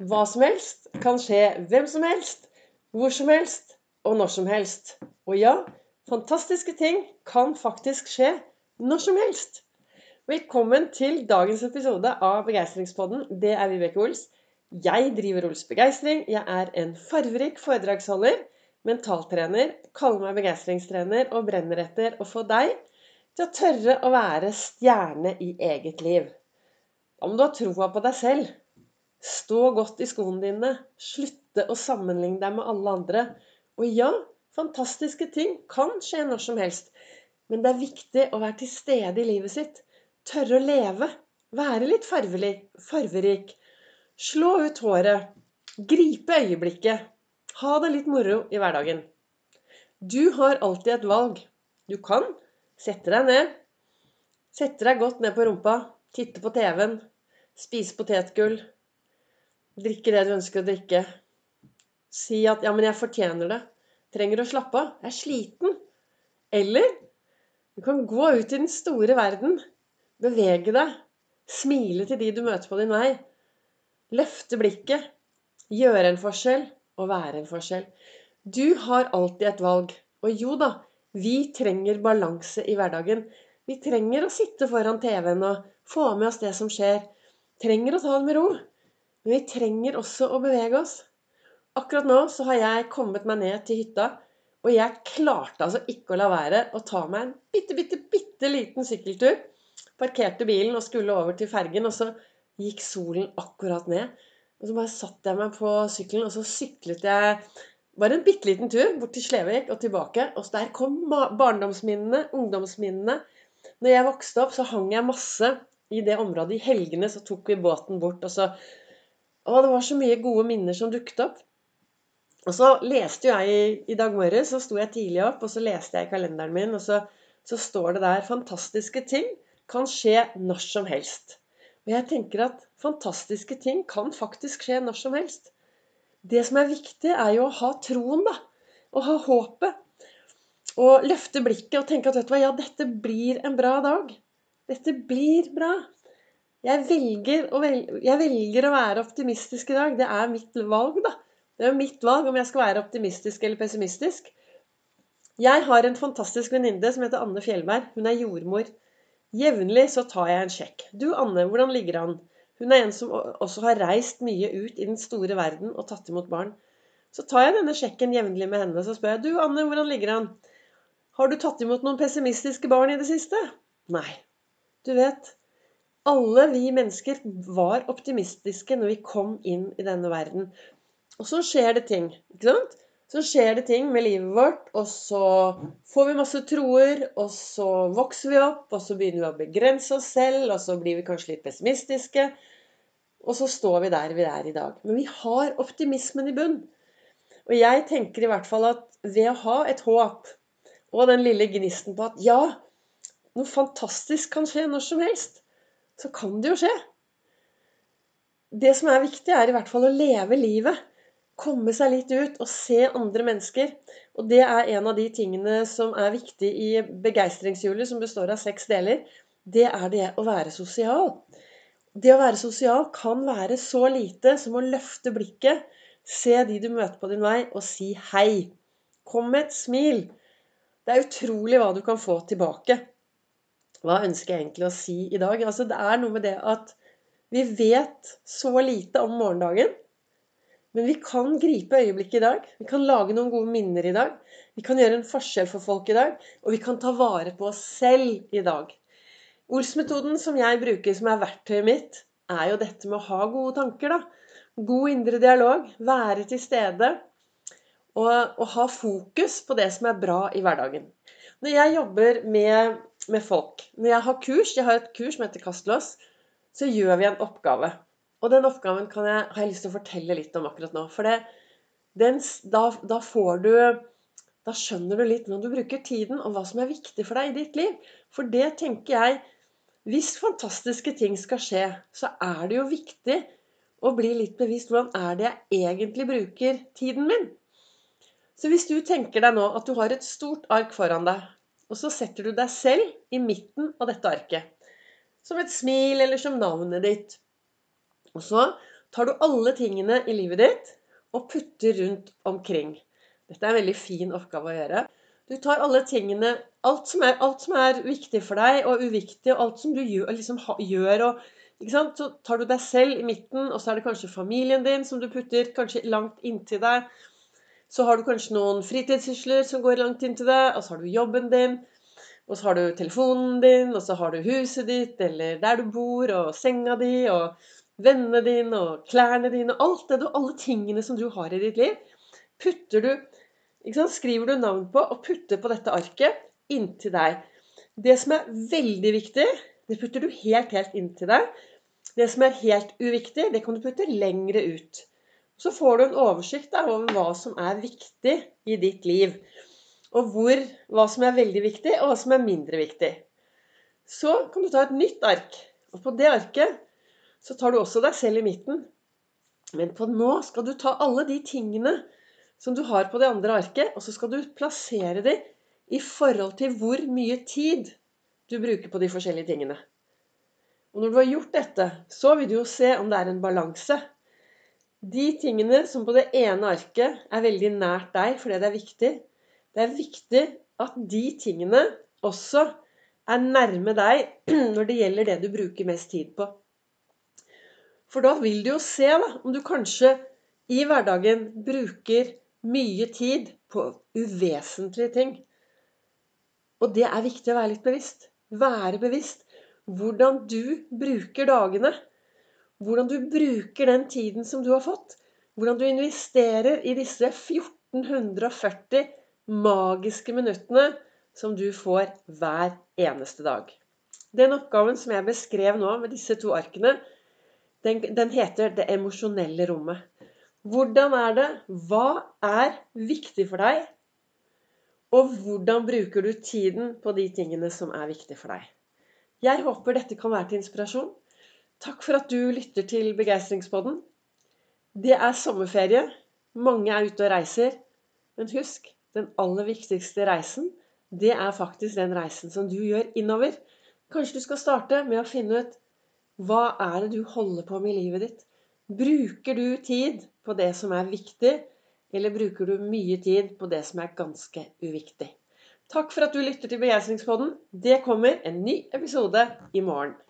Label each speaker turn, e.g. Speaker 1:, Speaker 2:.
Speaker 1: Hva som helst kan skje hvem som helst, hvor som helst og når som helst. Og ja, fantastiske ting kan faktisk skje når som helst. Velkommen til dagens episode av Begeistringspodden. Det er Vibeke Ols. Jeg driver Ols Begeistring. Jeg er en farverik foredragsholder, mentaltrener, kaller meg begeistringstrener og brenner etter å få deg til å tørre å være stjerne i eget liv. Må du ha troa på deg selv. Stå godt i skoene dine. Slutte å sammenligne deg med alle andre. Og ja, fantastiske ting kan skje når som helst. Men det er viktig å være til stede i livet sitt. Tørre å leve. Være litt farverik. Slå ut håret. Gripe øyeblikket. Ha det litt moro i hverdagen. Du har alltid et valg. Du kan sette deg ned. Sette deg godt ned på rumpa. Titte på TV-en. Spise potetgull. Drikke det du ønsker å drikke. Si at 'ja, men jeg fortjener det'. Trenger å slappe av. Jeg er sliten. Eller du kan gå ut i den store verden. Bevege deg. Smile til de du møter på din vei. Løfte blikket. Gjøre en forskjell og være en forskjell. Du har alltid et valg. Og jo da, vi trenger balanse i hverdagen. Vi trenger å sitte foran TV-en og få med oss det som skjer. Trenger å ta det med ro. Men vi trenger også å bevege oss. Akkurat nå så har jeg kommet meg ned til hytta, og jeg klarte altså ikke å la være å ta meg en bitte, bitte, bitte liten sykkeltur. Parkerte bilen og skulle over til fergen, og så gikk solen akkurat ned. Og så bare satte jeg meg på sykkelen, og så syklet jeg bare en bitte liten tur bort til Slevik og tilbake. Og der kom barndomsminnene, ungdomsminnene. Når jeg vokste opp, så hang jeg masse i det området. I helgene så tok vi båten bort, og så og det var så mye gode minner som dukket opp. Og så leste jeg i dag morges, så sto jeg tidlig opp, og så leste jeg i kalenderen min, og så, så står det der 'Fantastiske ting kan skje når som helst'. Og jeg tenker at fantastiske ting kan faktisk skje når som helst. Det som er viktig, er jo å ha troen, da. Å ha håpet. Og løfte blikket og tenke at vet du hva, ja, dette blir en bra dag. Dette blir bra. Jeg velger, velge, jeg velger, å være optimistisk i dag. Det er mitt valg, da. Det er mitt valg om jeg skal være optimistisk eller pessimistisk. Jeg har en fantastisk venninne som heter Anne Fjellberg. Hun er jordmor. Jevnlig så tar jeg en sjekk. Du, Anne, hvordan ligger det an? Hun er en som også har reist mye ut i den store verden og tatt imot barn. Så tar jeg denne sjekken jevnlig med henne, så spør jeg du, Anne, hvordan ligger det an? Har du tatt imot noen pessimistiske barn i det siste? Nei. Du vet, alle vi mennesker var optimistiske når vi kom inn i denne verden. Og så skjer det ting. ikke sant? Så skjer det ting med livet vårt, og så får vi masse troer, og så vokser vi opp, og så begynner vi å begrense oss selv, og så blir vi kanskje litt pessimistiske. Og så står vi der vi er i dag. Men vi har optimismen i bunn. Og jeg tenker i hvert fall at ved å ha et håp og den lille gnisten på at ja, noe fantastisk kan skje når som helst, så kan det jo skje. Det som er viktig, er i hvert fall å leve livet. Komme seg litt ut og se andre mennesker. Og det er en av de tingene som er viktig i begeistringshjulet, som består av seks deler. Det er det å være sosial. Det å være sosial kan være så lite som å løfte blikket, se de du møter på din vei, og si hei. Kom med et smil. Det er utrolig hva du kan få tilbake. Hva ønsker jeg egentlig å si i dag? Altså, det er noe med det at vi vet så lite om morgendagen. Men vi kan gripe øyeblikket i dag. Vi kan lage noen gode minner i dag. Vi kan gjøre en forskjell for folk i dag. Og vi kan ta vare på oss selv i dag. Ols-metoden som jeg bruker, som er verktøyet mitt, er jo dette med å ha gode tanker. da. God indre dialog. Være til stede. Og, og ha fokus på det som er bra i hverdagen. Når jeg jobber med med folk. Når jeg har kurs, jeg har et kurs som heter Kastlås, så gjør vi en oppgave. Og den oppgaven jeg, har jeg lyst til å fortelle litt om akkurat nå. For det, den, da, da, får du Da skjønner du litt når du bruker tiden, og hva som er viktig for deg i ditt liv. For det tenker jeg Hvis fantastiske ting skal skje, så er det jo viktig å bli litt bevisst hvordan er det jeg egentlig bruker tiden min. Så hvis du tenker deg nå at du har et stort ark foran deg og så setter du deg selv i midten av dette arket. Som et smil eller som navnet ditt. Og så tar du alle tingene i livet ditt og putter rundt omkring. Dette er en veldig fin oppgave å gjøre. Du tar alle tingene, alt som er, alt som er viktig for deg og uviktig, og alt som du gjør, liksom, gjør og, Så tar du deg selv i midten, og så er det kanskje familien din som du putter kanskje langt inntil deg. Så har du kanskje noen fritidssysler som går langt inn til deg, og så har du jobben din. Og så har du telefonen din, og så har du huset ditt, eller der du bor, og senga di, og vennene dine og klærne dine, alt det du, alle tingene som du har i ditt liv, putter du Skriver du navn på og putter på dette arket inntil deg. Det som er veldig viktig, det putter du helt, helt inntil deg. Det som er helt uviktig, det kan du putte lengre ut. Så får du en oversikt over hva som er viktig i ditt liv. Og hvor, hva som er veldig viktig, og hva som er mindre viktig. Så kan du ta et nytt ark. Og på det arket så tar du også deg selv i midten. Men på nå skal du ta alle de tingene som du har på det andre arket, og så skal du plassere dem i forhold til hvor mye tid du bruker på de forskjellige tingene. Og når du har gjort dette, så vil du jo se om det er en balanse. De tingene som på det ene arket er veldig nært deg fordi det er viktig, det er viktig at de tingene også er nærme deg når det gjelder det du bruker mest tid på. For da vil du jo se da, om du kanskje i hverdagen bruker mye tid på uvesentlige ting. Og det er viktig å være litt bevisst. Være bevisst hvordan du bruker dagene. Hvordan du bruker den tiden som du har fått. Hvordan du investerer i disse 1440 magiske minuttene som du får hver eneste dag. Den oppgaven som jeg beskrev nå med disse to arkene, den, den heter 'Det emosjonelle rommet'. Hvordan er det? Hva er viktig for deg? Og hvordan bruker du tiden på de tingene som er viktige for deg? Jeg håper dette kan være til inspirasjon. Takk for at du lytter til Begeistringspodden. Det er sommerferie. Mange er ute og reiser. Men husk, den aller viktigste reisen, det er faktisk den reisen som du gjør innover. Kanskje du skal starte med å finne ut hva er det du holder på med i livet ditt? Bruker du tid på det som er viktig, eller bruker du mye tid på det som er ganske uviktig? Takk for at du lytter til Begeistringspodden. Det kommer en ny episode i morgen.